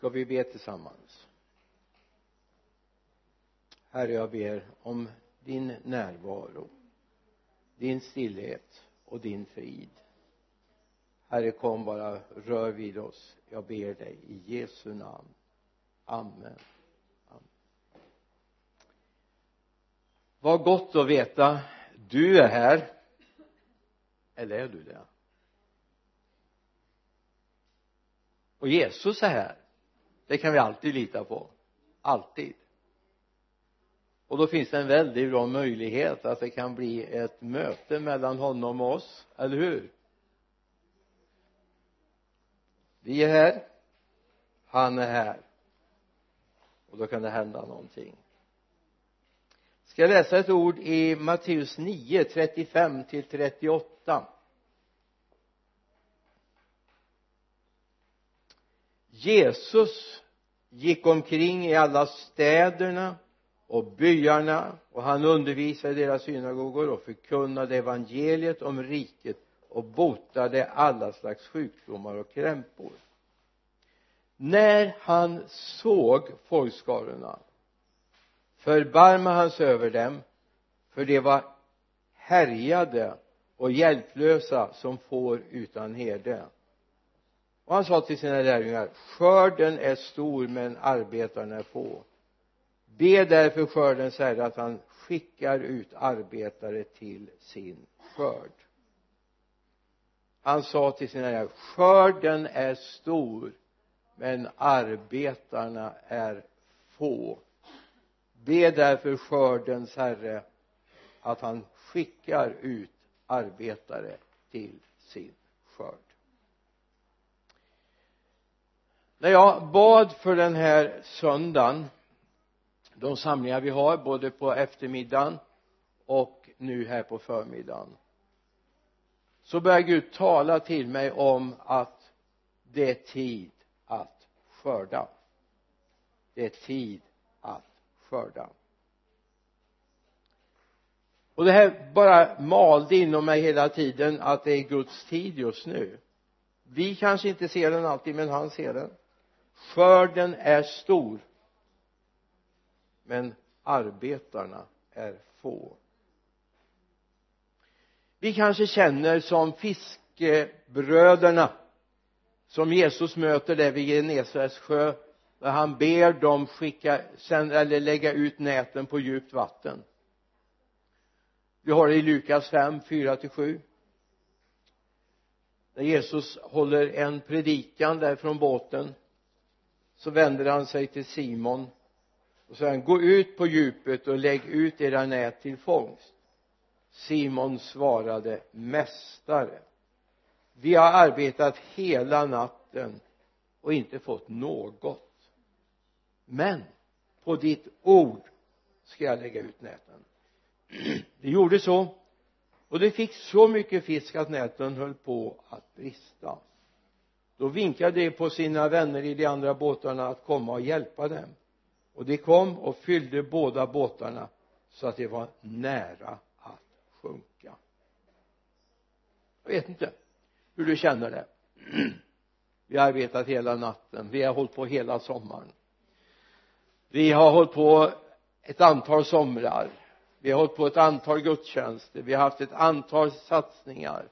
ska vi be tillsammans? Herre jag ber om din närvaro din stillhet och din frid. Herre kom bara rör vid oss. Jag ber dig i Jesu namn. Amen, amen. vad gott att veta du är här. Eller är du det? Och Jesus är här det kan vi alltid lita på. Alltid. Och då finns det en väldigt bra möjlighet att det kan bli ett möte mellan honom och oss, eller hur? Vi är här. Han är här. Och då kan det hända någonting. Ska jag läsa ett ord i Matteus 9, 35 till 38 Jesus gick omkring i alla städerna och byarna och han undervisade i deras synagogor och förkunnade evangeliet om riket och botade alla slags sjukdomar och krämpor. När han såg folkskarorna förbarmade han sig över dem för de var härjade och hjälplösa som får utan herde och han sa till sina lärjungar skörden är stor men arbetarna är få. Be därför skördens herre att han skickar ut arbetare till sin skörd. Han sa till sina lärjungar skörden är stor men arbetarna är få. Be därför skördens herre att han skickar ut arbetare till sin skörd. När jag bad för den här söndagen de samlingar vi har både på eftermiddagen och nu här på förmiddagen så börjar Gud tala till mig om att det är tid att skörda. Det är tid att skörda. Och det här bara malde inom mig hela tiden att det är Guds tid just nu. Vi kanske inte ser den alltid men han ser den skörden är stor men arbetarna är få. Vi kanske känner som fiskebröderna som Jesus möter där vid Genesarets sjö där han ber dem skicka eller lägga ut näten på djupt vatten. Vi har det i Lukas 5, 4 till 7 när Jesus håller en predikan där från båten så vänder han sig till Simon och säger gå ut på djupet och lägg ut era nät till fångst. Simon svarade mästare vi har arbetat hela natten och inte fått något. Men på ditt ord ska jag lägga ut näten. Det gjorde så och det fick så mycket fisk att näten höll på att brista då vinkade de på sina vänner i de andra båtarna att komma och hjälpa dem. Och de kom och fyllde båda båtarna så att de var nära att sjunka. Jag vet inte hur du känner det. Vi har arbetat hela natten. Vi har hållit på hela sommaren. Vi har hållit på ett antal somrar. Vi har hållit på ett antal gudstjänster. Vi har haft ett antal satsningar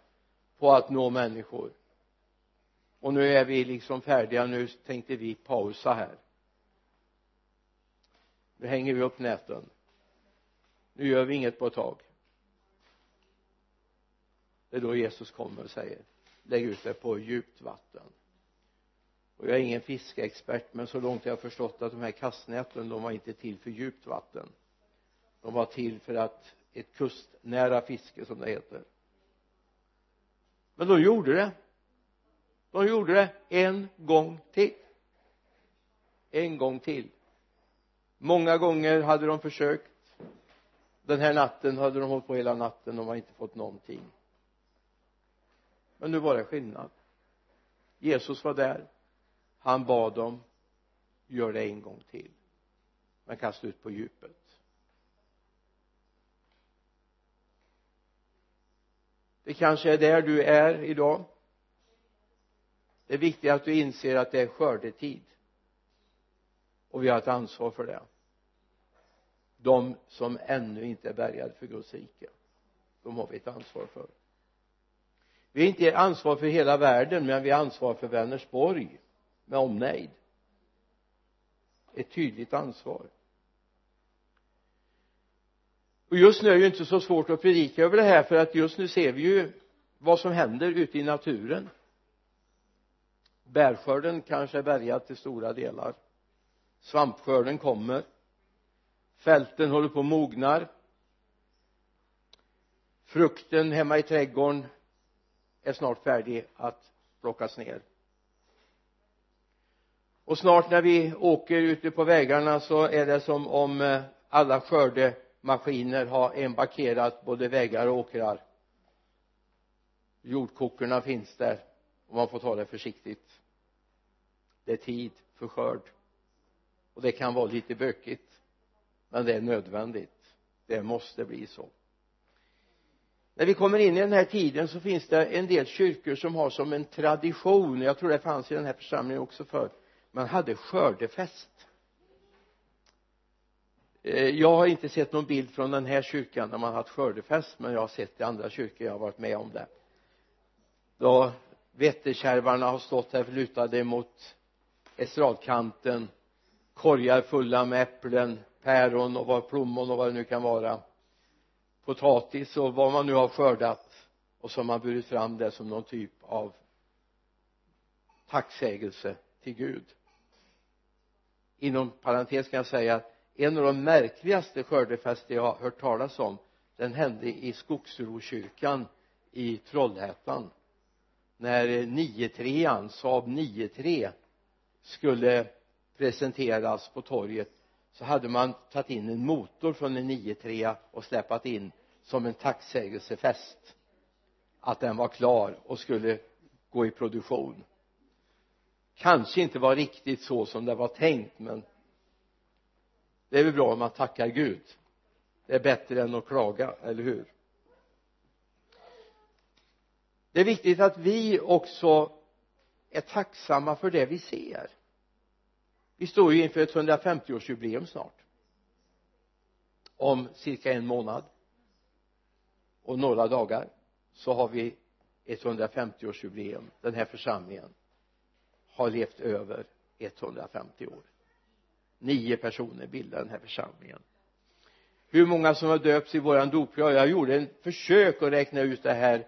på att nå människor och nu är vi liksom färdiga. Nu tänkte vi pausa här. Nu hänger vi upp näten. Nu gör vi inget på ett tag. Det är då Jesus kommer och säger lägg ut det på djupt vatten. Och jag är ingen fiskeexpert men så långt jag har förstått att de här kastnäten de var inte till för djupt vatten. De var till för att ett kustnära fiske som det heter. Men de gjorde det de gjorde det en gång till. En gång till. Många gånger hade de försökt. Den här natten hade de hållit på hela natten. De hade inte fått någonting. Men nu var det skillnad. Jesus var där. Han bad dem gör det en gång till. Men kasta ut på djupet. Det kanske är där du är idag det är viktigt att du inser att det är skördetid. Och vi har ett ansvar för det. De som ännu inte är bärgade för Guds rike de har vi ett ansvar för. Vi har inte ansvar för hela världen men vi har ansvar för Vänersborg med omnejd. Ett tydligt ansvar. Och just nu är det ju inte så svårt att predika över det här för att just nu ser vi ju vad som händer ute i naturen bärskörden kanske är bärgad till stora delar. Svampskörden kommer. Fälten håller på och mognar frukten hemma i trädgården är snart färdig att plockas ner. Och snart när vi åker ute på vägarna så är det som om eh, alla skördemaskiner har embarkerat både vägar och åkrar. Jordkokorna finns där och man får ta det försiktigt det är tid för skörd. Och det kan vara lite bökigt men det är nödvändigt. Det måste bli så. När vi kommer in i den här tiden så finns det en del kyrkor som har som en tradition. Jag tror det fanns i den här församlingen också förr. Man hade skördefest. Eh, jag har inte sett någon bild från den här kyrkan när man haft skördefest men jag har sett i andra kyrkor. Jag har varit med om det. Då vetekärvarna har stått här lutade mot estradkanten korgar fulla med äpplen päron och vad plommon och vad det nu kan vara. Potatis och vad man nu har skördat och så har man burit fram det som någon typ av tacksägelse till Gud. Inom parentes kan jag säga att en av de märkligaste skördefester jag har hört talas om den hände i Skogsrokyrkan i Trollhättan. När 93an, Saab 93 skulle presenteras på torget så hade man tagit in en motor från en 93 och släpat in som en tacksägelsefest att den var klar och skulle gå i produktion. Kanske inte var riktigt så som det var tänkt men det är väl bra om man tackar Gud. Det är bättre än att klaga, eller hur? Det är viktigt att vi också är tacksamma för det vi ser vi står ju inför ett 150-årsjubileum snart. Om cirka en månad. Och några dagar så har vi ett 150-årsjubileum den här församlingen har levt över 150 år. Nio personer bildar den här församlingen. Hur många som har döpts i våran dopgrav jag gjorde en försök att räkna ut det här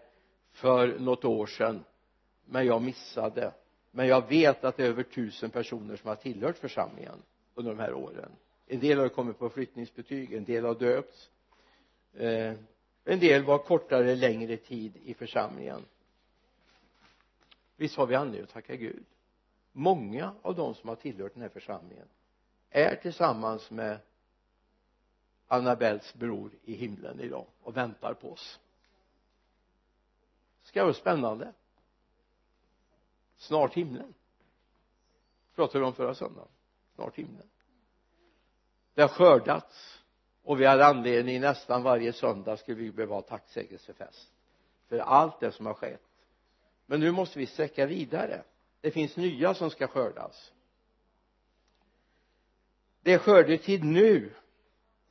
för något år sedan men jag missade men jag vet att det är över tusen personer som har tillhört församlingen under de här åren. En del har kommit på flyttningsbetyg en del har döpts. Eh, en del var kortare längre tid i församlingen. Visst har vi anledning att tacka Gud. Många av de som har tillhört den här församlingen är tillsammans med Annabels bror i himlen idag och väntar på oss. Ska vara spännande? Snart himlen. Pratade vi om förra söndagen? Snart himlen. Det har skördats och vi har anledning nästan varje söndag skulle vi behöva ha tacksägelsefest för allt det som har skett. Men nu måste vi sträcka vidare. Det finns nya som ska skördas. Det är skördetid nu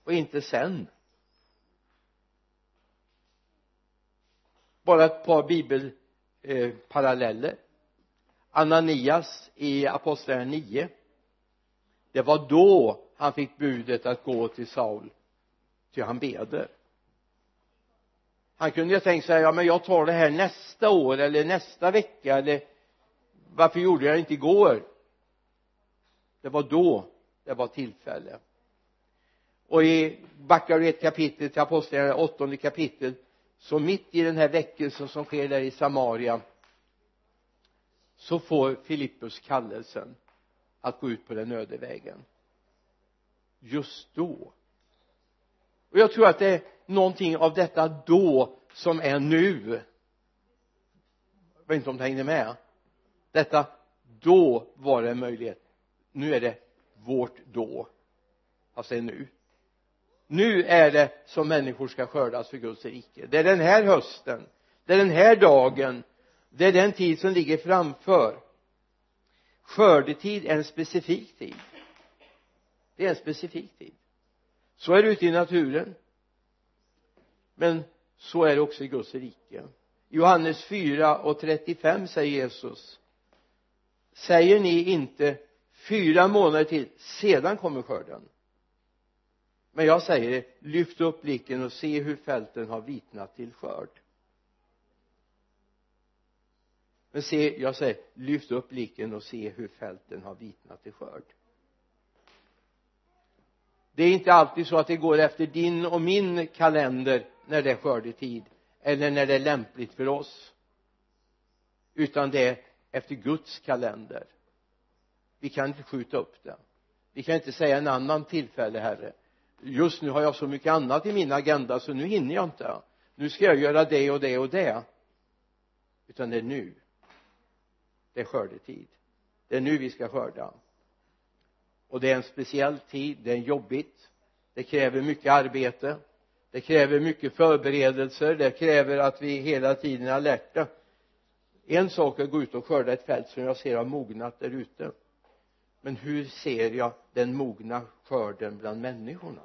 och inte sen. Bara ett par bibelparalleller. Ananias i apostlagärningarna 9 det var då han fick budet att gå till Saul ty han beder. Han kunde ju tänkt sig ja men jag tar det här nästa år eller nästa vecka eller varför gjorde jag det inte igår? Det var då det var tillfälle. Och i backar ett kapitel till apostlagärningarna åttonde kapitel så mitt i den här väckelsen som sker där i Samaria så får Filippus kallelsen att gå ut på den öde vägen. Just då. Och jag tror att det är någonting av detta då som är nu. Jag vet inte om du hängde med. Detta då var det en möjlighet. Nu är det vårt då. Alltså det är nu. Nu är det som människor ska skördas för Guds rike. Det är den här hösten. Det är den här dagen det är den tid som ligger framför. Skördetid är en specifik tid. Det är en specifik tid. Så är det ute i naturen. Men så är det också i Guds rike. Johannes 4 och 35 säger Jesus. Säger ni inte fyra månader till sedan kommer skörden? Men jag säger det lyft upp blicken och se hur fälten har vitnat till skörd. Men se jag säger lyft upp blicken och se hur fälten har vitnat till skörd. Det är inte alltid så att det går efter din och min kalender när det är skördetid eller när det är lämpligt för oss utan det är efter Guds kalender. Vi kan inte skjuta upp det. Vi kan inte säga en annan tillfälle herre. Just nu har jag så mycket annat i min agenda så nu hinner jag inte. Nu ska jag göra det och det och det. Utan det är nu det är skördetid. Det är nu vi ska skörda. Och det är en speciell tid. Det är jobbigt. Det kräver mycket arbete. Det kräver mycket förberedelser. Det kräver att vi hela tiden är alerta. En sak är att gå ut och skörda ett fält som jag ser har mognat där ute. Men hur ser jag den mogna skörden bland människorna?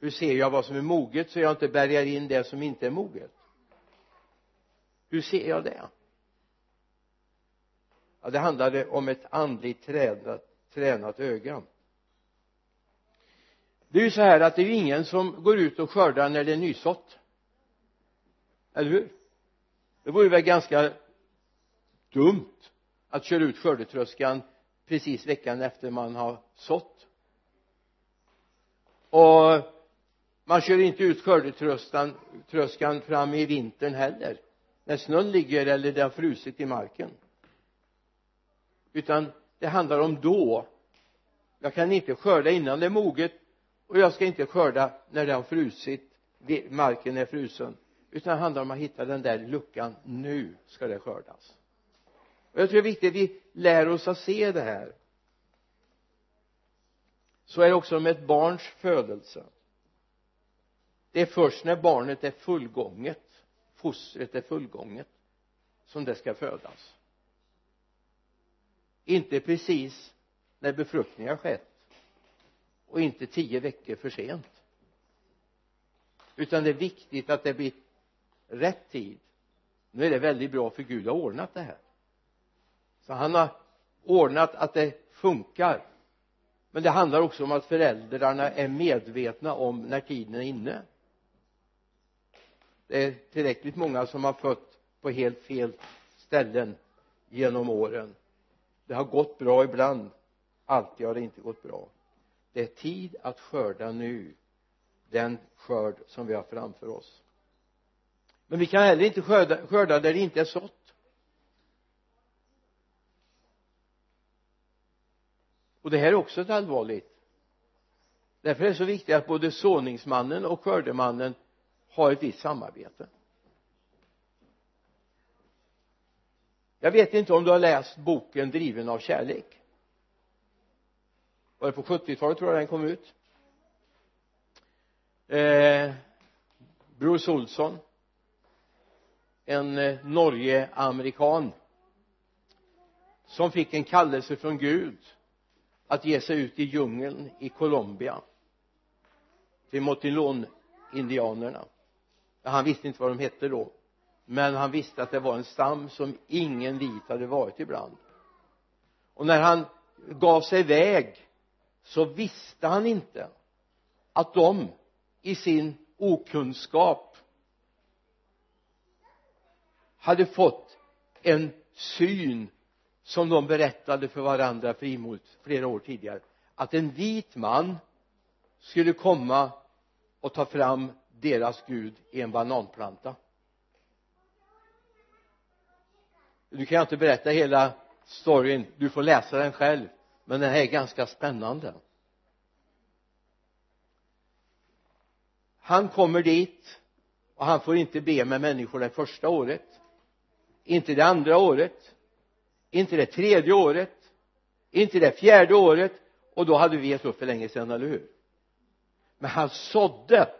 Hur ser jag vad som är moget så jag inte bärgar in det som inte är moget? Hur ser jag det? Ja det handlade om ett andligt tränat, tränat öga. Det är ju så här att det är ju ingen som går ut och skördar när det är nysått. Eller hur? Det vore väl ganska dumt att köra ut skördetröskan precis veckan efter man har sått. Och man kör inte ut skördetröskan fram i vintern heller när snön ligger eller det har frusit i marken utan det handlar om då. Jag kan inte skörda innan det är moget och jag ska inte skörda när det har frusit marken är frusen. Utan det handlar om att hitta den där luckan. Nu ska det skördas. Och jag tror det är viktigt att vi lär oss att se det här. Så är det också med ett barns födelse. Det är först när barnet är fullgånget fostret är fullgånget som det ska födas inte precis när befruktningen har skett. Och inte tio veckor för sent. Utan det är viktigt att det blir rätt tid. Nu är det väldigt bra för Gud har ordnat det här. Så han har ordnat att det funkar. Men det handlar också om att föräldrarna är medvetna om när tiden är inne. Det är tillräckligt många som har fött på helt fel ställen genom åren det har gått bra ibland. Alltid har det inte gått bra. Det är tid att skörda nu den skörd som vi har framför oss. Men vi kan heller inte skörda, skörda där det inte är sått. Och det här är också ett allvarligt. Därför är det så viktigt att både såningsmannen och skördemannen har ett visst samarbete. Jag vet inte om du har läst boken driven av kärlek. Var det på 70-talet tror jag den kom ut? Eh, Bruce Olsson en eh, Norge-amerikan som fick en kallelse från Gud att ge sig ut i djungeln i Colombia till Motilon-indianerna. Han visste inte vad de hette då men han visste att det var en stam som ingen vit hade varit ibland. Och när han gav sig iväg så visste han inte att de i sin okunskap hade fått en syn som de berättade för varandra frimodigt flera år tidigare. Att en vit man skulle komma och ta fram deras gud i en bananplanta. Nu kan jag inte berätta hela storyn. Du får läsa den själv. Men den här är ganska spännande. Han kommer dit och han får inte be med människor det första året. Inte det andra året. Inte det tredje året. Inte det fjärde året. Och då hade vi gett upp för länge sedan, eller hur? Men han sådde.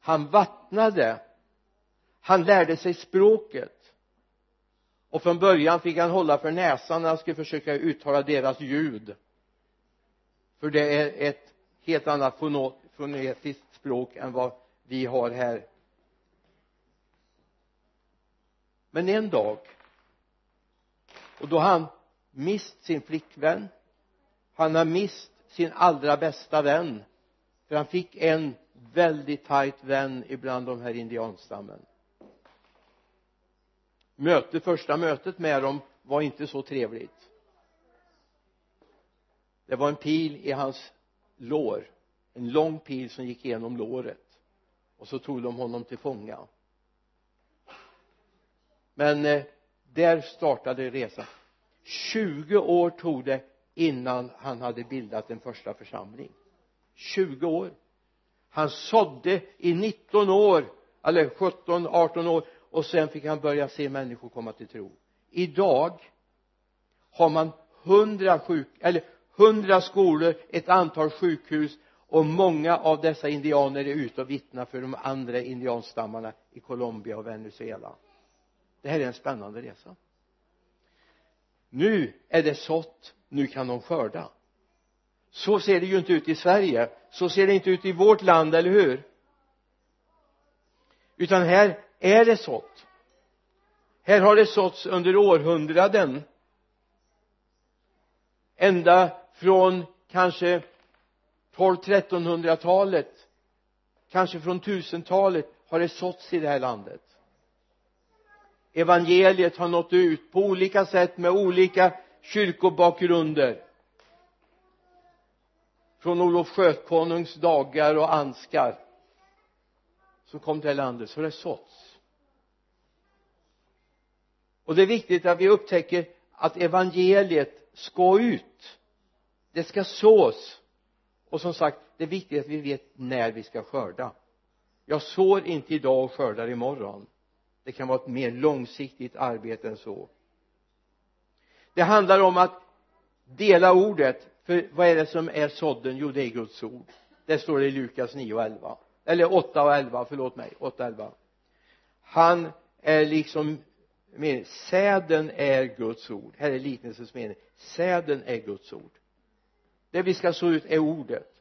Han vattnade. Han lärde sig språket och från början fick han hålla för näsan när han skulle försöka uttala deras ljud. För det är ett helt annat fonetiskt språk än vad vi har här. Men en dag och då har han mist sin flickvän. Han har mist sin allra bästa vän. För han fick en väldigt tajt vän ibland de här indianstammen möte, första mötet med dem var inte så trevligt. Det var en pil i hans lår en lång pil som gick igenom låret och så tog de honom till fånga. Men eh, där startade resan. 20 år tog det innan han hade bildat en första församling. 20 år. Han sådde i 19 år eller 17, 18 år och sen fick han börja se människor komma till tro. Idag har man 100 sjuk eller 100 skolor, ett antal sjukhus och många av dessa indianer är ute och vittnar för de andra indianstammarna i Colombia och Venezuela. Det här är en spännande resa. Nu är det sått nu kan de skörda. Så ser det ju inte ut i Sverige så ser det inte ut i vårt land, eller hur? Utan här är det sått? Här har det såtts under århundraden. Ända från kanske 12-1300-talet kanske från tusentalet har det såtts i det här landet. Evangeliet har nått ut på olika sätt med olika kyrkobakgrunder. Från Olof Skötkonungs dagar och anskar som kom till det här landet så har det såtts och det är viktigt att vi upptäcker att evangeliet ska ut. Det ska sås. Och som sagt det är viktigt att vi vet när vi ska skörda. Jag sår inte idag och skördar imorgon. Det kan vara ett mer långsiktigt arbete än så. Det handlar om att dela ordet för vad är det som är sådden? Jo det är Guds ord. Det står det i Lukas 9 och 11 eller 8 och 11 förlåt mig 8 och 11 han är liksom mening säden är Guds ord. Här är liknelsens mening. Säden är Guds ord. Det vi ska så ut är ordet.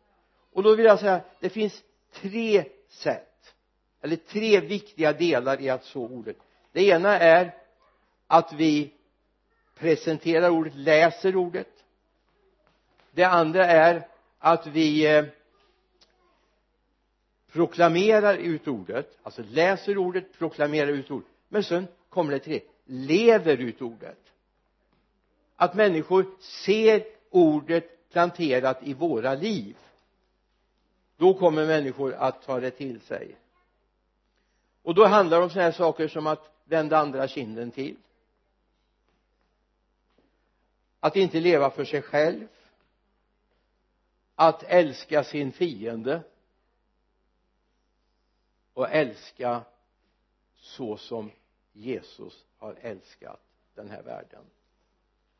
Och då vill jag säga det finns tre sätt eller tre viktiga delar i att så ordet. Det ena är att vi presenterar ordet, läser ordet. Det andra är att vi eh, proklamerar ut ordet alltså läser ordet, proklamerar ut ordet. Men sen kommer det till det? Lever ut ordet? Att människor ser ordet planterat i våra liv då kommer människor att ta det till sig. Och då handlar det om sådana här saker som att vända andra kinden till. Att inte leva för sig själv. Att älska sin fiende. Och älska så som Jesus har älskat den här världen.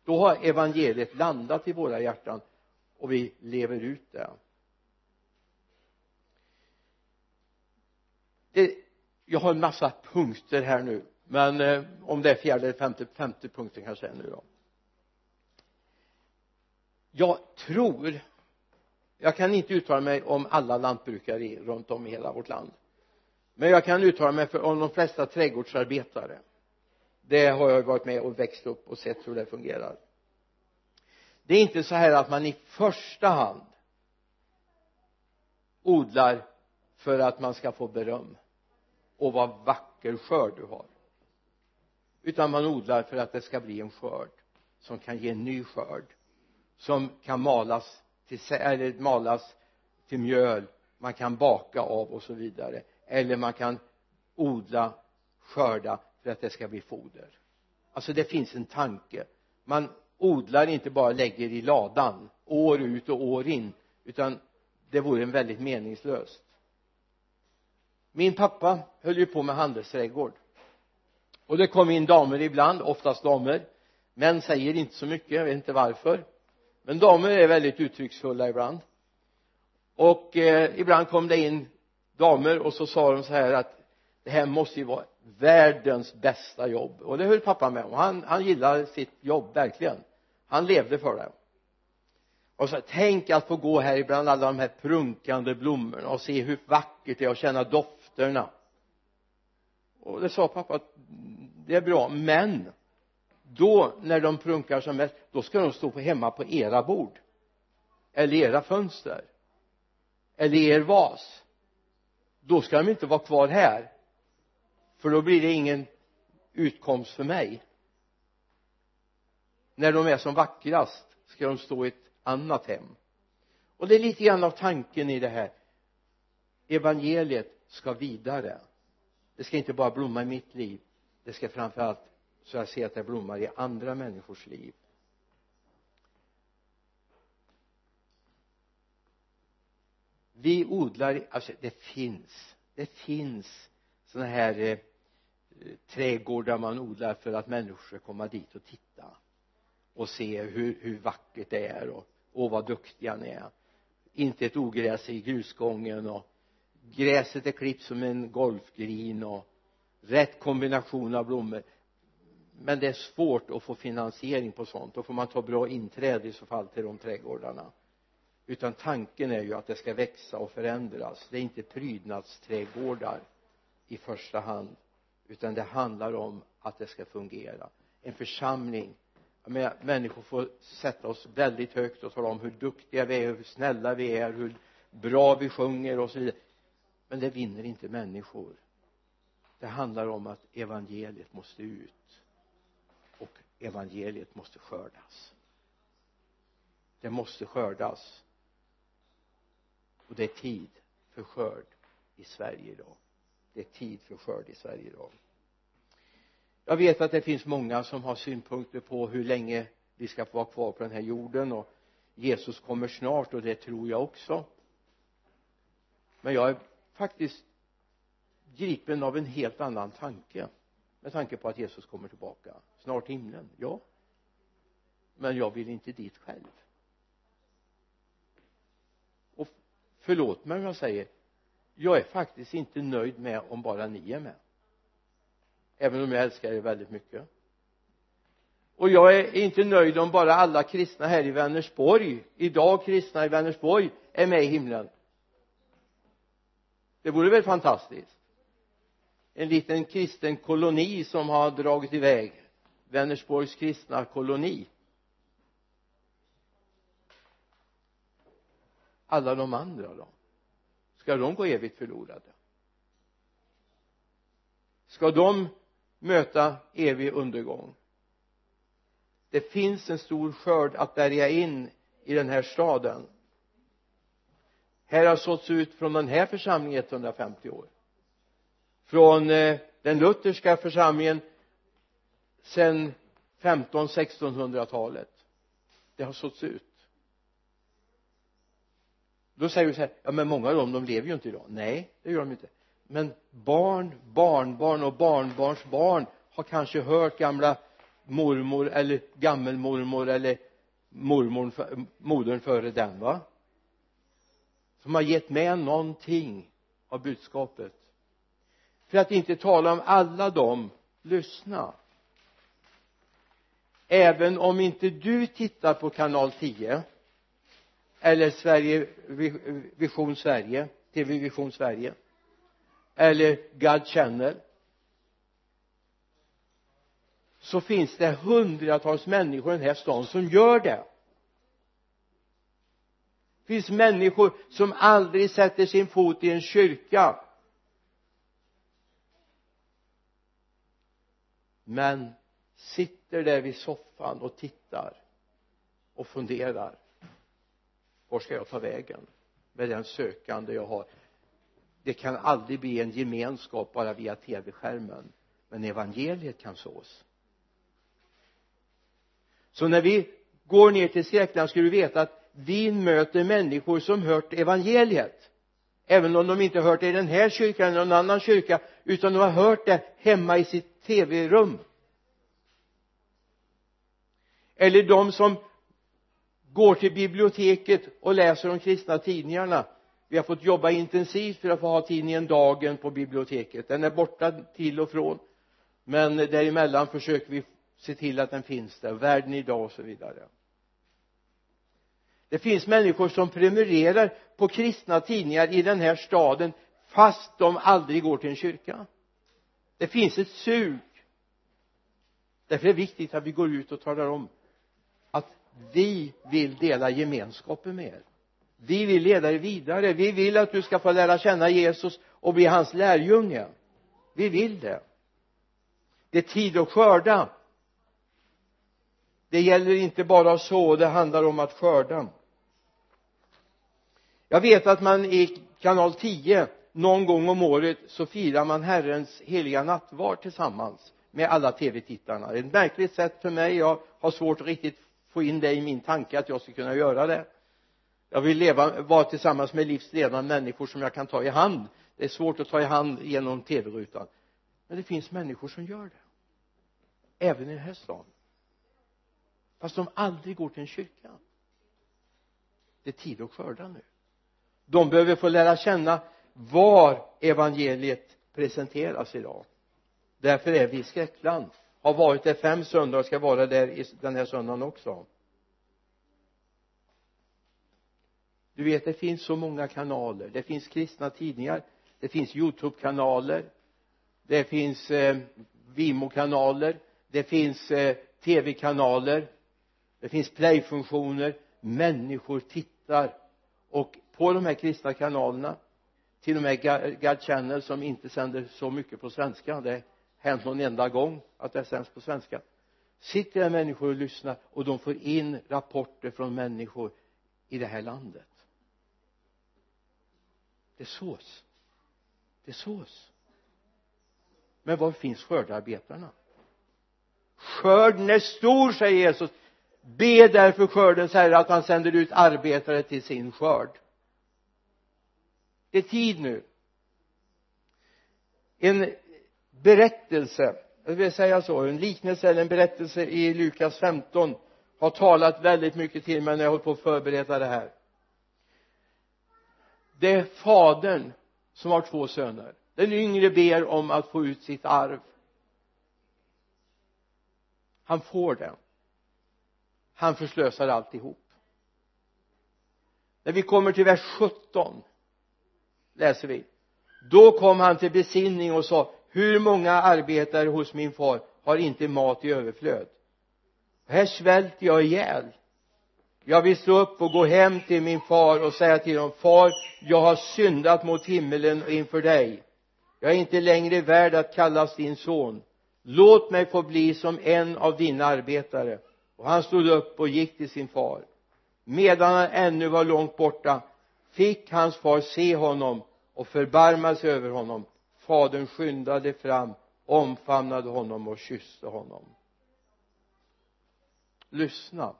Då har evangeliet landat i våra hjärtan och vi lever ut det. Det jag har en massa punkter här nu men eh, om det är fjärde eller femte, femte punkten kanske är nu då. Jag tror jag kan inte uttala mig om alla lantbrukare runt om i hela vårt land men jag kan uttala mig för, om de flesta trädgårdsarbetare. Det har jag varit med och växt upp och sett hur det fungerar. Det är inte så här att man i första hand odlar för att man ska få beröm och vad vacker skörd du har. Utan man odlar för att det ska bli en skörd som kan ge en ny skörd som kan malas till, eller malas till mjöl man kan baka av och så vidare eller man kan odla skörda för att det ska bli foder. Alltså det finns en tanke. Man odlar inte bara lägger i ladan år ut och år in utan det vore en väldigt meningslöst. Min pappa höll ju på med handelsträdgård. Och det kom in damer ibland, oftast damer. Män säger inte så mycket, jag vet inte varför. Men damer är väldigt uttrycksfulla ibland. Och eh, ibland kom det in damer och så sa de så här att det här måste ju vara världens bästa jobb. Och det höll pappa med om. Han, han gillade sitt jobb verkligen. Han levde för det. Och så tänk att få gå här ibland alla de här prunkande blommorna och se hur vackert det är och känna dofterna. Och det sa pappa att det är bra men då när de prunkar som mest då ska de stå på hemma på era bord. Eller era fönster. Eller er vas då ska de inte vara kvar här. För då blir det ingen utkomst för mig. När de är som vackrast ska de stå i ett annat hem. Och det är lite grann av tanken i det här. Evangeliet ska vidare. Det ska inte bara blomma i mitt liv. Det ska framförallt så jag ser att det blommar i andra människors liv. Vi odlar alltså det finns det finns sådana här eh, trädgårdar man odlar för att människor ska komma dit och titta och se hur, hur vackert det är och, och vad duktiga ni är. Inte ett ogräs i grusgången och gräset är klippt som en golfgrin och rätt kombination av blommor. Men det är svårt att få finansiering på sånt. Då får man ta bra inträde i så fall till de trädgårdarna utan tanken är ju att det ska växa och förändras. Det är inte prydnadsträdgårdar i första hand utan det handlar om att det ska fungera. En församling med människor får sätta oss väldigt högt och tala om hur duktiga vi är hur snälla vi är hur bra vi sjunger och så vidare. Men det vinner inte människor. Det handlar om att evangeliet måste ut och evangeliet måste skördas. Det måste skördas och det är tid för skörd i Sverige idag. Det är tid för skörd i Sverige idag. Jag vet att det finns många som har synpunkter på hur länge vi ska få vara kvar på den här jorden och Jesus kommer snart och det tror jag också. Men jag är faktiskt gripen av en helt annan tanke med tanke på att Jesus kommer tillbaka. Snart himlen, ja. Men jag vill inte dit själv och förlåt mig om jag säger jag är faktiskt inte nöjd med om bara ni är med. Även om jag älskar er väldigt mycket. Och jag är inte nöjd om bara alla kristna här i Vänersborg idag kristna i Vänersborg är med i himlen. Det vore väl fantastiskt. En liten kristen koloni som har dragit iväg. Vänersborgs kristna koloni. Alla de andra då? Ska de gå evigt förlorade? Ska de möta evig undergång? Det finns en stor skörd att bärga in i den här staden. Här har såtts ut från den här församlingen 150 år. Från eh, den lutherska församlingen sedan 15 1600-talet det har såtts ut då säger vi så här ja men många av dem de lever ju inte idag. Nej det gör de inte. Men barn, barnbarn och barnbarns barn har kanske hört gamla mormor eller gammelmormor eller mormor, modern före den va? Som har gett med någonting av budskapet. För att inte tala om alla dem lyssna. Även om inte du tittar på kanal 10 eller Sverige Vision Sverige TV Vision Sverige. Eller God Channel. Så finns det hundratals människor i den här stan som gör det. Det finns människor som aldrig sätter sin fot i en kyrka. Men sitter där vid soffan och tittar och funderar var ska jag ta vägen med den sökande jag har? Det kan aldrig bli en gemenskap bara via tv-skärmen men evangeliet kan sås. Så när vi går ner till Skräckland ska du veta att vi möter människor som hört evangeliet även om de inte hört det i den här kyrkan eller någon annan kyrka utan de har hört det hemma i sitt tv-rum. Eller de som går till biblioteket och läser de kristna tidningarna. Vi har fått jobba intensivt för att få ha tidningen Dagen på biblioteket. Den är borta till och från. Men däremellan försöker vi se till att den finns där. Världen idag och så vidare. Det finns människor som prenumererar på kristna tidningar i den här staden fast de aldrig går till en kyrka. Det finns ett sug. Därför är det viktigt att vi går ut och talar om vi vill dela gemenskapen med er. Vi vill leda er vidare. Vi vill att du ska få lära känna Jesus och bli hans lärjunge. Vi vill det. Det är tid att skörda. Det gäller inte bara att så det handlar om att skörda. Jag vet att man i kanal 10 någon gång om året så firar man Herrens heliga nattvard tillsammans med alla tv-tittarna. Det är ett märkligt sätt för mig. Jag har svårt att riktigt få in det i min tanke att jag ska kunna göra det. Jag vill leva, vara tillsammans med livslevande människor som jag kan ta i hand. Det är svårt att ta i hand genom tv-rutan men det finns människor som gör det. Även i den här stan fast de aldrig går till en kyrka. Det är tid att skörda nu. De behöver få lära känna var evangeliet presenteras idag. Därför är vi i skräckland har varit där fem söndagar och ska vara där i den här söndagen också. Du vet det finns så många kanaler. Det finns kristna tidningar det finns youtube-kanaler det finns eh, vimo-kanaler det finns eh, tv-kanaler det finns play-funktioner. Människor tittar. Och på de här kristna kanalerna till och med God Channel som inte sänder så mycket på svenska det hänt någon enda gång att det sänds på svenska. Sitter det människor och lyssnar och de får in rapporter från människor i det här landet? Det sås. Det sås. Men var finns skördarbetarna? Skörden är stor säger Jesus. Be därför skördens herre att han sänder ut arbetare till sin skörd. Det är tid nu. En berättelse jag vill säga så en liknelse eller en berättelse i Lukas 15 har talat väldigt mycket till mig när jag hållit på att förbereda det här. Det är fadern som har två söner. Den yngre ber om att få ut sitt arv. Han får det han förslösar alltihop. När vi kommer till vers 17 läser vi. Då kom han till besinning och sa hur många arbetare hos min far har inte mat i överflöd? Här svälter jag ihjäl. Jag vill stå upp och gå hem till min far och säga till honom far jag har syndat mot himmelen och inför dig. Jag är inte längre värd att kallas din son. Låt mig få bli som en av dina arbetare. Och han stod upp och gick till sin far. Medan han ännu var långt borta fick hans far se honom och förbarmade sig över honom fadern skyndade fram omfamnade honom och kysste honom. Lyssna.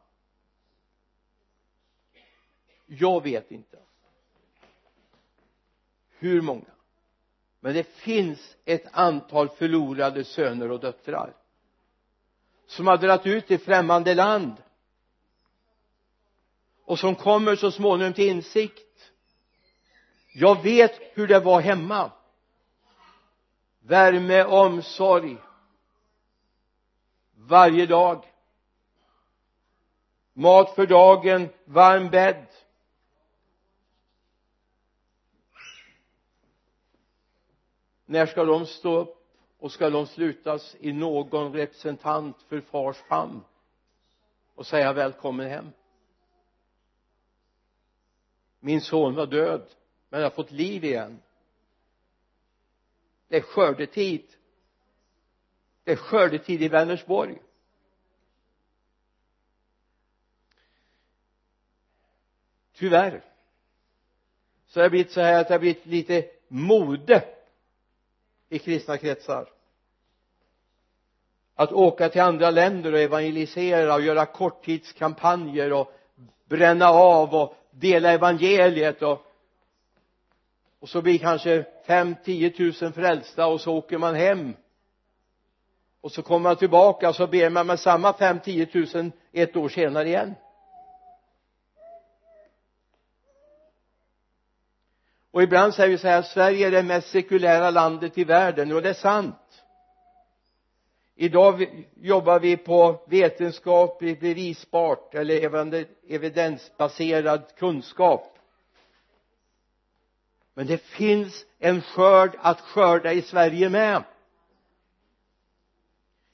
Jag vet inte hur många men det finns ett antal förlorade söner och döttrar som har dragit ut i främmande land och som kommer så småningom till insikt. Jag vet hur det var hemma värme, omsorg. Varje dag. Mat för dagen, varm bädd. När ska de stå upp och ska de slutas i någon representant för fars famn och säga välkommen hem? Min son var död men har fått liv igen det är skördetid. Det är skördetid i Vänersborg. Tyvärr så har det blivit så här att det har blivit lite mode i kristna kretsar. Att åka till andra länder och evangelisera och göra korttidskampanjer och bränna av och dela evangeliet och och så blir kanske fem, tio tusen frälsta och så åker man hem. Och så kommer man tillbaka och så ber man med samma fem, tio tusen ett år senare igen. Och ibland säger vi så här Sverige är det mest sekulära landet i världen. Och det är sant. Idag jobbar vi på vetenskapligt bevisbart eller evidensbaserad kunskap men det finns en skörd att skörda i Sverige med.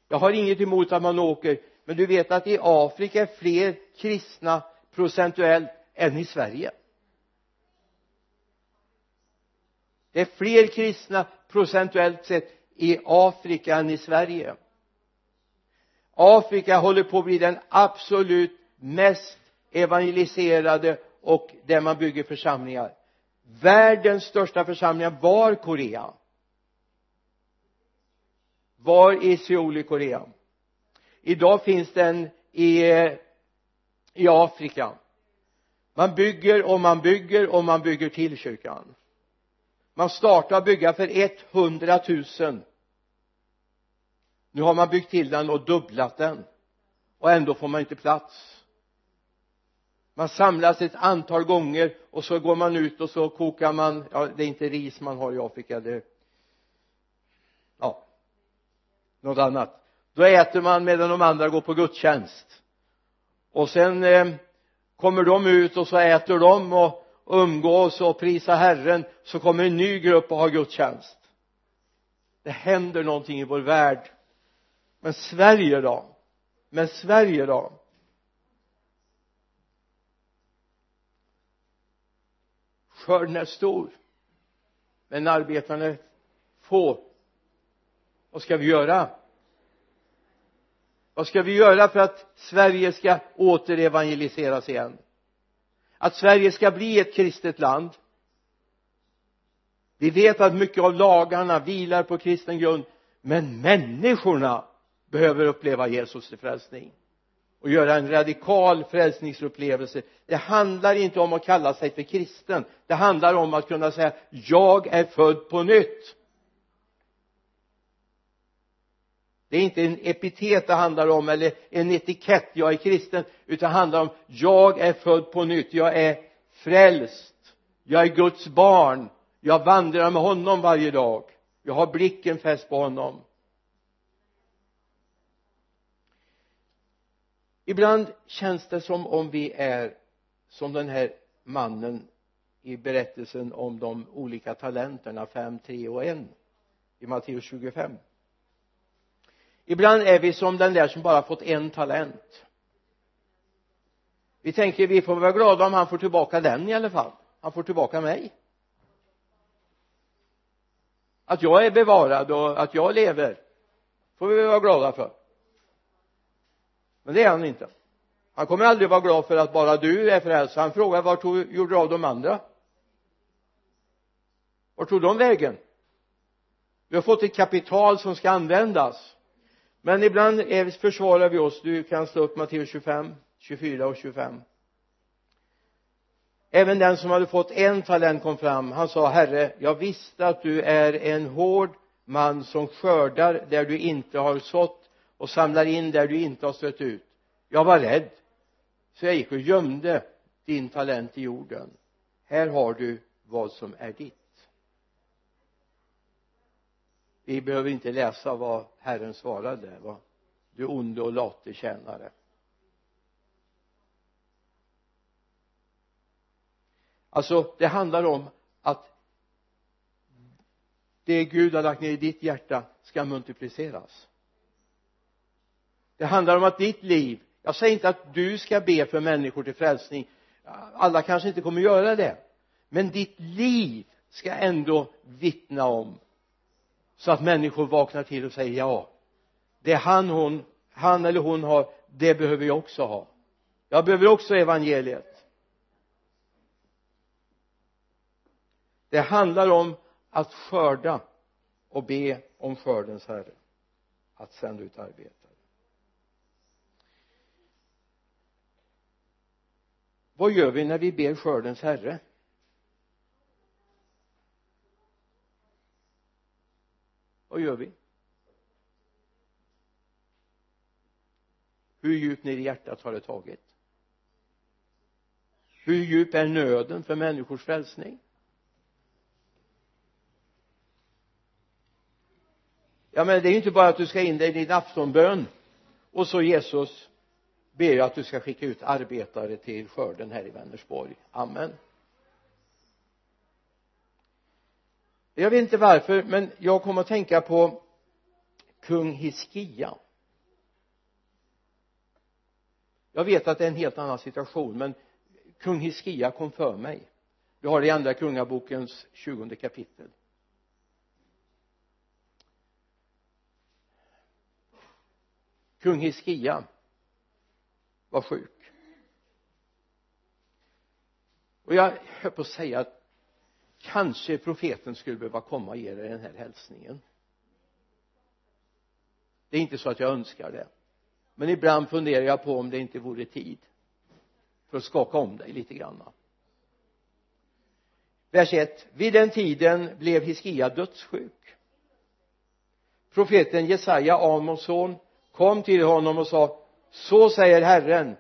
Jag har inget emot att man åker men du vet att i Afrika är fler kristna procentuellt än i Sverige. Det är fler kristna procentuellt sett i Afrika än i Sverige. Afrika håller på att bli den absolut mest evangeliserade och där man bygger församlingar världens största församling var Korea? Var i Seoul i Korea? Idag finns den i i Afrika. Man bygger och man bygger och man bygger till kyrkan. Man startade bygga för 100 000 nu har man byggt till den och dubblat den. Och ändå får man inte plats man samlas ett antal gånger och så går man ut och så kokar man. Ja det är inte ris man har i Afrika det ja något annat. Då äter man medan de andra går på gudstjänst. Och sen eh, kommer de ut och så äter de och umgås och prisar Herren så kommer en ny grupp och har gudstjänst. Det händer någonting i vår värld. Men Sverige då? Men Sverige då? Skörden är stor men arbetarna är få. Vad ska vi göra? Vad ska vi göra för att Sverige ska återevangeliseras igen? Att Sverige ska bli ett kristet land? Vi vet att mycket av lagarna vilar på kristen grund men människorna behöver uppleva Jesus till frälsning och göra en radikal frälsningsupplevelse. Det handlar inte om att kalla sig för kristen. Det handlar om att kunna säga jag är född på nytt. Det är inte en epitet det handlar om eller en etikett. Jag är kristen utan det handlar om jag är född på nytt. Jag är frälst. Jag är Guds barn. Jag vandrar med honom varje dag. Jag har blicken fäst på honom. Ibland känns det som om vi är som den här mannen i berättelsen om de olika talenterna fem, tre och en i Matteus 25 ibland är vi som den där som bara fått en talent. Vi tänker vi får vara glada om han får tillbaka den i alla fall. Han får tillbaka mig. Att jag är bevarad och att jag lever får vi vara glada för men det är han inte. Han kommer aldrig vara glad för att bara du är frälst. Han frågar vart tog, gjorde du av de andra? Vart tog de vägen? Vi har fått ett kapital som ska användas. Men ibland är, försvarar vi oss. Du kan slå upp Matteus 25 24 och 25 även den som hade fått en talent kom fram. Han sa herre jag visste att du är en hård man som skördar där du inte har sått och samlar in där du inte har strött ut. Jag var rädd så jag gick och gömde din talent i jorden. Här har du vad som är ditt. Vi behöver inte läsa vad Herren svarade va du onde och late tjänare. Alltså det handlar om att det Gud har lagt ner i ditt hjärta ska multipliceras det handlar om att ditt liv jag säger inte att du ska be för människor till frälsning. Alla kanske inte kommer göra det. Men ditt liv ska ändå vittna om så att människor vaknar till och säger ja det han hon han eller hon har det behöver jag också ha. Jag behöver också evangeliet. Det handlar om att skörda och be om skördens herre att sända ut arbete. Vad gör vi när vi ber skördens herre? Vad gör vi? Hur djupt ner i hjärtat har det tagit? Hur djup är nöden för människors frälsning? Ja men det är ju inte bara att du ska in dig i din aftonbön och så Jesus ber jag att du ska skicka ut arbetare till skörden här i Vänersborg. Amen. Jag vet inte varför men jag kom att tänka på kung Hiskia. Jag vet att det är en helt annan situation men kung Hiskia kom för mig. Vi har det i andra kungabokens tjugonde kapitel. Kung Hiskia var sjuk. Och jag höll på att säga att kanske profeten skulle behöva komma och ge dig den här hälsningen. Det är inte så att jag önskar det. Men ibland funderar jag på om det inte vore tid för att skaka om dig lite grann. Vers 1 vid den tiden blev Hiskia dödssjuk. Profeten Jesaja Amos son kom till honom och sa så säger Herren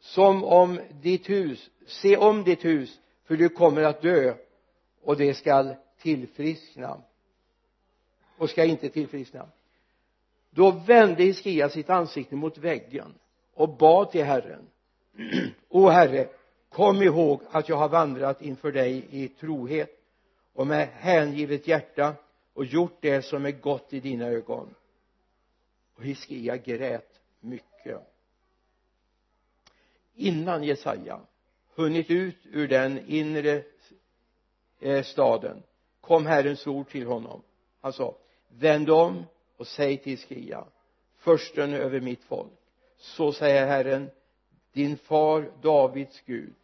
som om ditt hus se om ditt hus för du kommer att dö och det skall tillfriskna. Och ska inte tillfriskna. Då vände Hiskia sitt ansikte mot väggen och bad till Herren. O Herre kom ihåg att jag har vandrat inför dig i trohet och med hängivet hjärta och gjort det som är gott i dina ögon. Och Hiskia grät mycket innan Jesaja hunnit ut ur den inre eh, staden kom Herrens ord till honom. Han sa vänd om och säg till Skria, försten över mitt folk. Så säger Herren din far Davids Gud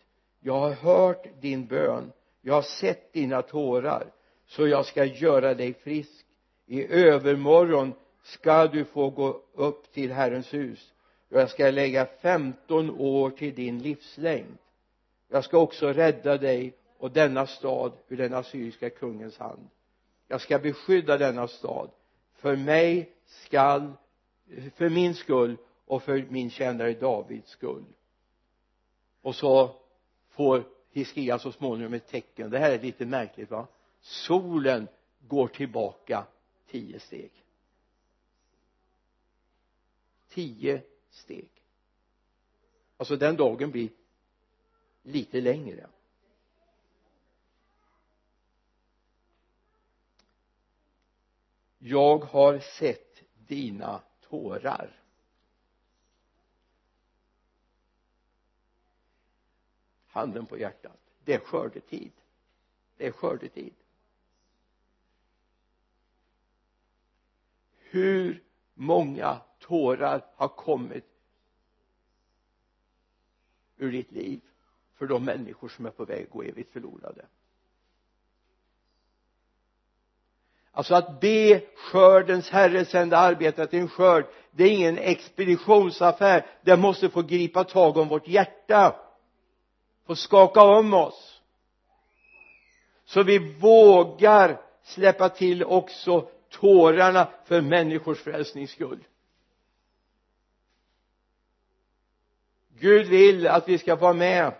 jag har hört din bön jag har sett dina tårar så jag ska göra dig frisk. I övermorgon ska du få gå upp till Herrens hus jag ska lägga femton år till din livslängd. Jag ska också rädda dig och denna stad ur den assyriska kungens hand. Jag ska beskydda denna stad. För mig skall för min skull och för min tjänare Davids skull. Och så får Hiskia så småningom ett tecken. Det här är lite märkligt va? Solen går tillbaka tio steg. Tio steg. Alltså den dagen blir lite längre. Jag har sett dina tårar. Handen på hjärtat. Det är skördetid. Det är skördetid. Hur många tårar har kommit ur ditt liv för de människor som är på väg att gå evigt förlorade. Alltså att be skördens herre sända arbetare till en skörd det är ingen expeditionsaffär. Det måste få gripa tag om vårt hjärta. Få skaka om oss. Så vi vågar släppa till också tårarna för människors frälsnings skull. Gud vill att vi ska vara med.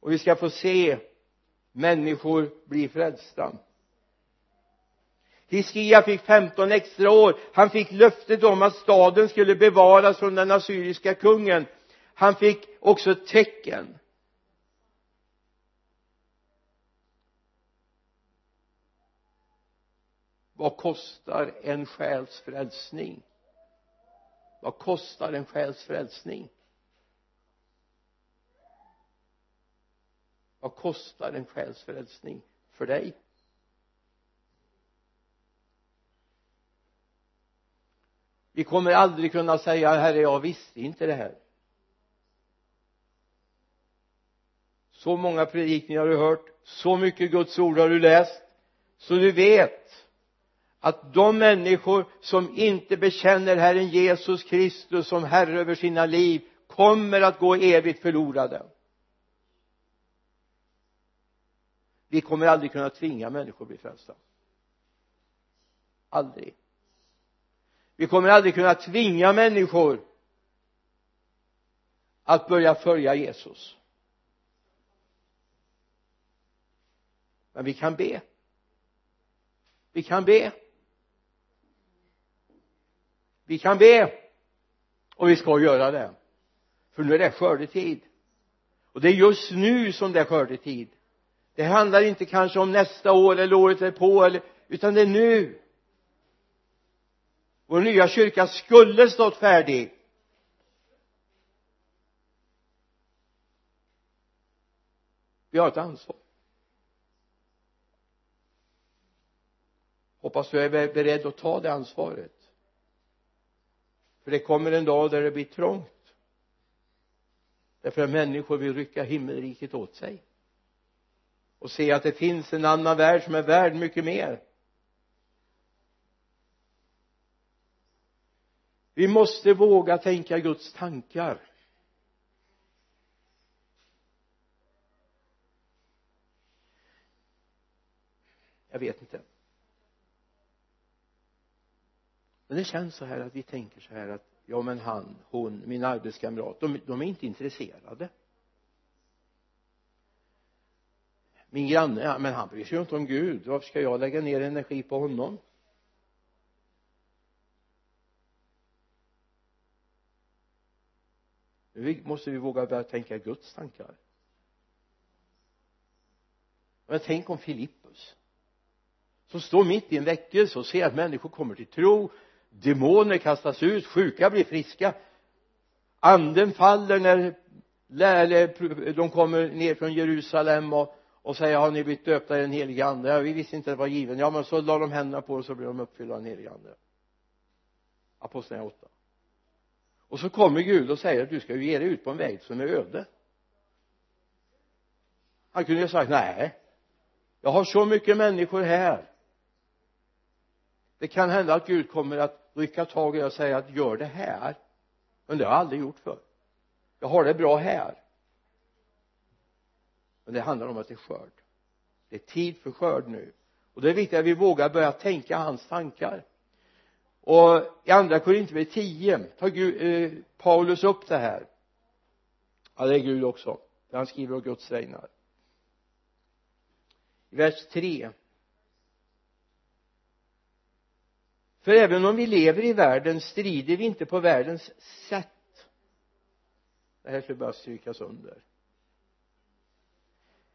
Och vi ska få se människor bli frälsta. Hiskia fick 15 extra år. Han fick löftet om att staden skulle bevaras från den assyriska kungen. Han fick också ett tecken. Vad kostar en själs frälsning? Vad kostar en själs frälsning? Vad kostar en själs frälsning för dig? Vi kommer aldrig kunna säga herre jag visste inte det här. Så många predikningar har du hört så mycket Guds ord har du läst så du vet att de människor som inte bekänner Herren Jesus Kristus som Herre över sina liv kommer att gå evigt förlorade. Vi kommer aldrig kunna tvinga människor att bli frälsta. Aldrig. Vi kommer aldrig kunna tvinga människor att börja följa Jesus. Men vi kan be. Vi kan be vi kan be. Och vi ska göra det. För nu är det skördetid. Och det är just nu som det är skördetid. Det handlar inte kanske om nästa år eller året därpå eller utan det är nu. Vår nya kyrka skulle stått färdig. Vi har ett ansvar. Hoppas du är beredd att ta det ansvaret för det kommer en dag där det blir trångt. Därför att människor vill rycka himmelriket åt sig. Och se att det finns en annan värld som är värd mycket mer. Vi måste våga tänka Guds tankar. Jag vet inte. Men det känns så här att vi tänker så här att ja men han, hon, min arbetskamrat de, de är inte intresserade. Min granne, ja, men han bryr sig ju inte om Gud. Varför ska jag lägga ner energi på honom? Nu måste vi våga börja tänka Guds tankar. Men tänk om Filippus som står mitt i en väckelse och ser att människor kommer till tro demoner kastas ut, sjuka blir friska. Anden faller när lärle, de kommer ner från Jerusalem och, och säger har ni blivit döpta i den helige ande? Ja, vi visste inte att det var given. Ja men så la de händerna på och så blev de uppfyllda av den helige ande. Apostlagärningarna 8 och så kommer Gud och säger att du ska ju ge dig ut på en väg som är öde. Han kunde ju ha sagt nej jag har så mycket människor här det kan hända att Gud kommer att rycka tag i och säga att gör det här. Men det har jag aldrig gjort förr. Jag har det bra här. Men det handlar om att det är skörd. Det är tid för skörd nu. Och det är viktigt att vi vågar börja tänka hans tankar. Och i andra Korinthierbrevet 10 tar Gud, eh, Paulus upp det här. Ja det är Gud också. Han skriver om Guds vägnar. I vers 3 för även om vi lever i världen strider vi inte på världens sätt. Det här skulle bara strykas under.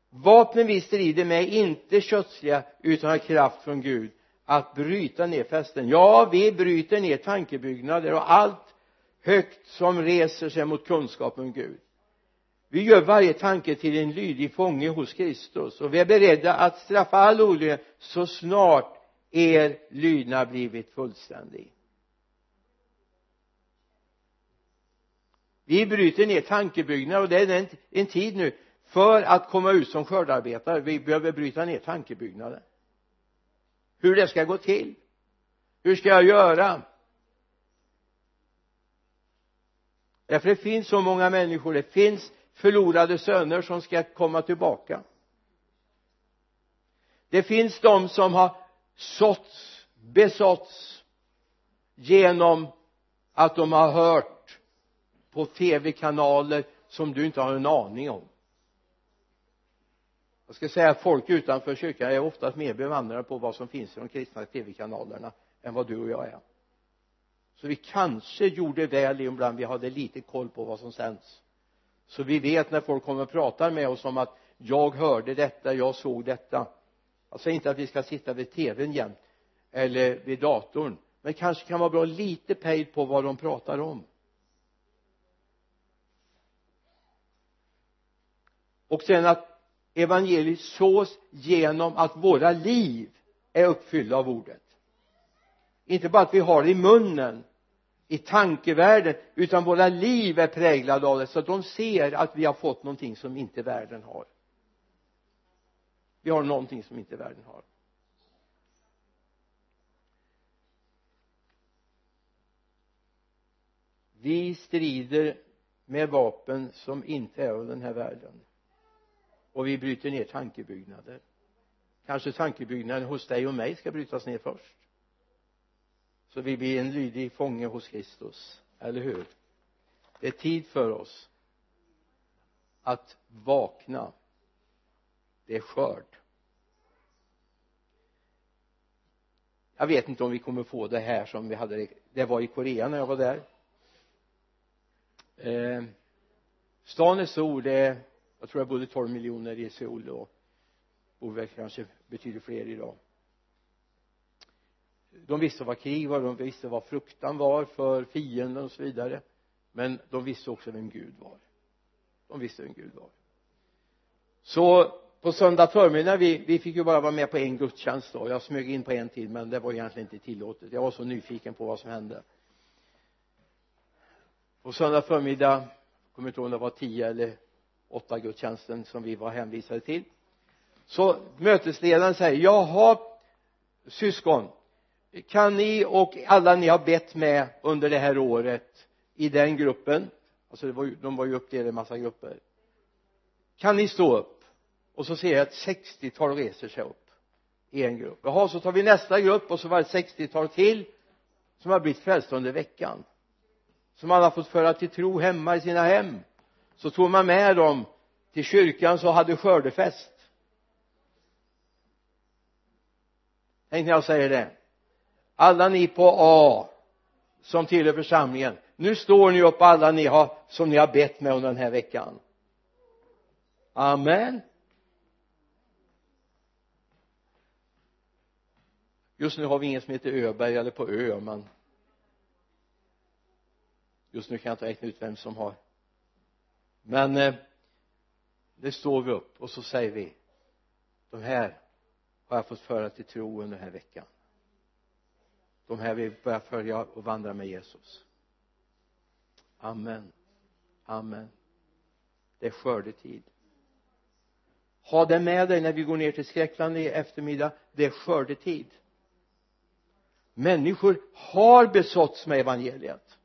Vapnen vi strider med är inte kötsliga utan har kraft från Gud att bryta ner fästen. Ja vi bryter ner tankebyggnader och allt högt som reser sig mot kunskapen om Gud. Vi gör varje tanke till en lydig fånge hos Kristus och vi är beredda att straffa all olycka så snart er lydnad blivit fullständig. Vi bryter ner tankebyggnader och det är en, en tid nu för att komma ut som skördarbetare. Vi behöver bryta ner tankebyggnader. Hur det ska gå till. Hur ska jag göra? Därför det finns så många människor. Det finns förlorade söner som ska komma tillbaka. Det finns de som har såtts, besåtts genom att de har hört på tv-kanaler som du inte har en aning om. Jag ska säga att folk utanför kyrkan är oftast mer bevandrade på vad som finns i de kristna tv-kanalerna än vad du och jag är. Så vi kanske gjorde väl ibland vi hade lite koll på vad som sänds. Så vi vet när folk kommer och pratar med oss om att jag hörde detta, jag såg detta jag säger inte att vi ska sitta vid tvn jämt eller vid datorn men det kanske kan vara bra lite pejl på vad de pratar om. Och sen att evangeliet sås genom att våra liv är uppfyllda av ordet. Inte bara att vi har det i munnen i tankevärlden utan våra liv är präglade av det så att de ser att vi har fått någonting som inte världen har vi har någonting som inte världen har. Vi strider med vapen som inte är av den här världen. Och vi bryter ner tankebyggnader. Kanske tankebyggnaden hos dig och mig ska brytas ner först. Så vi blir en lydig fånge hos Kristus eller hur? Det är tid för oss att vakna. Det är skörd. Jag vet inte om vi kommer få det här som vi hade det. Var i Korea när jag var där. Eh, stan är stor det är jag tror jag bodde 12 miljoner i Seoul och bor väl kanske betydligt fler idag. De visste vad krig var de visste vad fruktan var för fienden och så vidare. Men de visste också vem Gud var. De visste vem Gud var. Så på söndag förmiddag vi, vi fick ju bara vara med på en gudstjänst då. Jag smög in på en till men det var egentligen inte tillåtet. Jag var så nyfiken på vad som hände. På söndag förmiddag kommer inte ihåg om det var tio eller åtta gudstjänsten som vi var hänvisade till så mötesledaren säger jaha syskon kan ni och alla ni har bett med under det här året i den gruppen? Alltså det var ju, de var ju uppdelade i massa grupper. Kan ni stå upp? Och så ser jag ett 60-tal reser sig upp i en grupp. Jaha så tar vi nästa grupp och så var det ett 60-tal till som har blivit frälsta under veckan. Som man har fått föra till tro hemma i sina hem. Så tog man med dem till kyrkan så hade skördefest. Tänk när jag säger det. Alla ni på A som tillhör församlingen nu står ni upp alla ni har som ni har bett med under den här veckan. Amen. Just nu har vi ingen som heter Öberg eller på Ö men just nu kan jag inte räkna ut vem som har. Men eh, det står vi upp och så säger vi de här har jag fått föra till tro under den här veckan. De här vill börja följa och vandra med Jesus. Amen. Amen. Det är skördetid ha det med dig när vi går ner till Skräckland i eftermiddag. Det är skördetid människor har besåtts med evangeliet.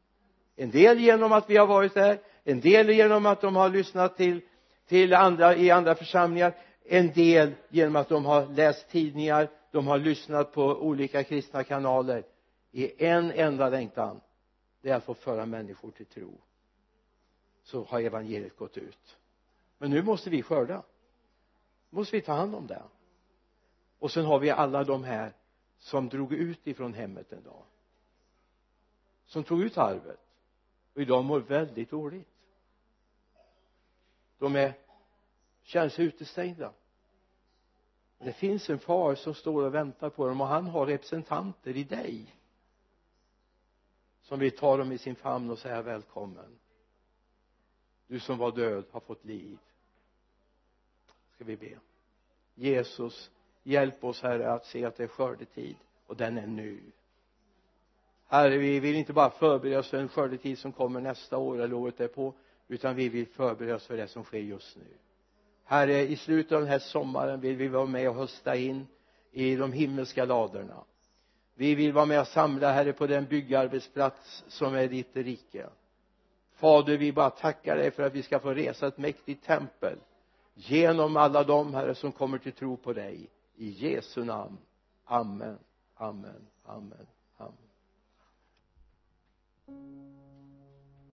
En del genom att vi har varit där en del genom att de har lyssnat till till andra i andra församlingar en del genom att de har läst tidningar de har lyssnat på olika kristna kanaler. I en enda längtan det är att få föra människor till tro. Så har evangeliet gått ut. Men nu måste vi skörda. Måste vi ta hand om det. Och sen har vi alla de här som drog ut ifrån hemmet en dag. Som tog ut arvet. Och idag mår väldigt dåligt. De är känner sig utestängda. Det finns en far som står och väntar på dem och han har representanter i dig. Som vill ta dem i sin famn och säga välkommen. Du som var död har fått liv. Ska vi be. Jesus hjälp oss herre att se att det är skördetid och den är nu. Herre vi vill inte bara förbereda oss för en skördetid som kommer nästa år eller året därpå utan vi vill förbereda oss för det som sker just nu. Herre i slutet av den här sommaren vill vi vara med och hösta in i de himmelska ladorna. Vi vill vara med och samla herre på den byggarbetsplats som är ditt rike. Fader vi bara tackar dig för att vi ska få resa ett mäktigt tempel genom alla de herre som kommer till tro på dig i Jesu namn. Amen. Amen. Amen. Amen.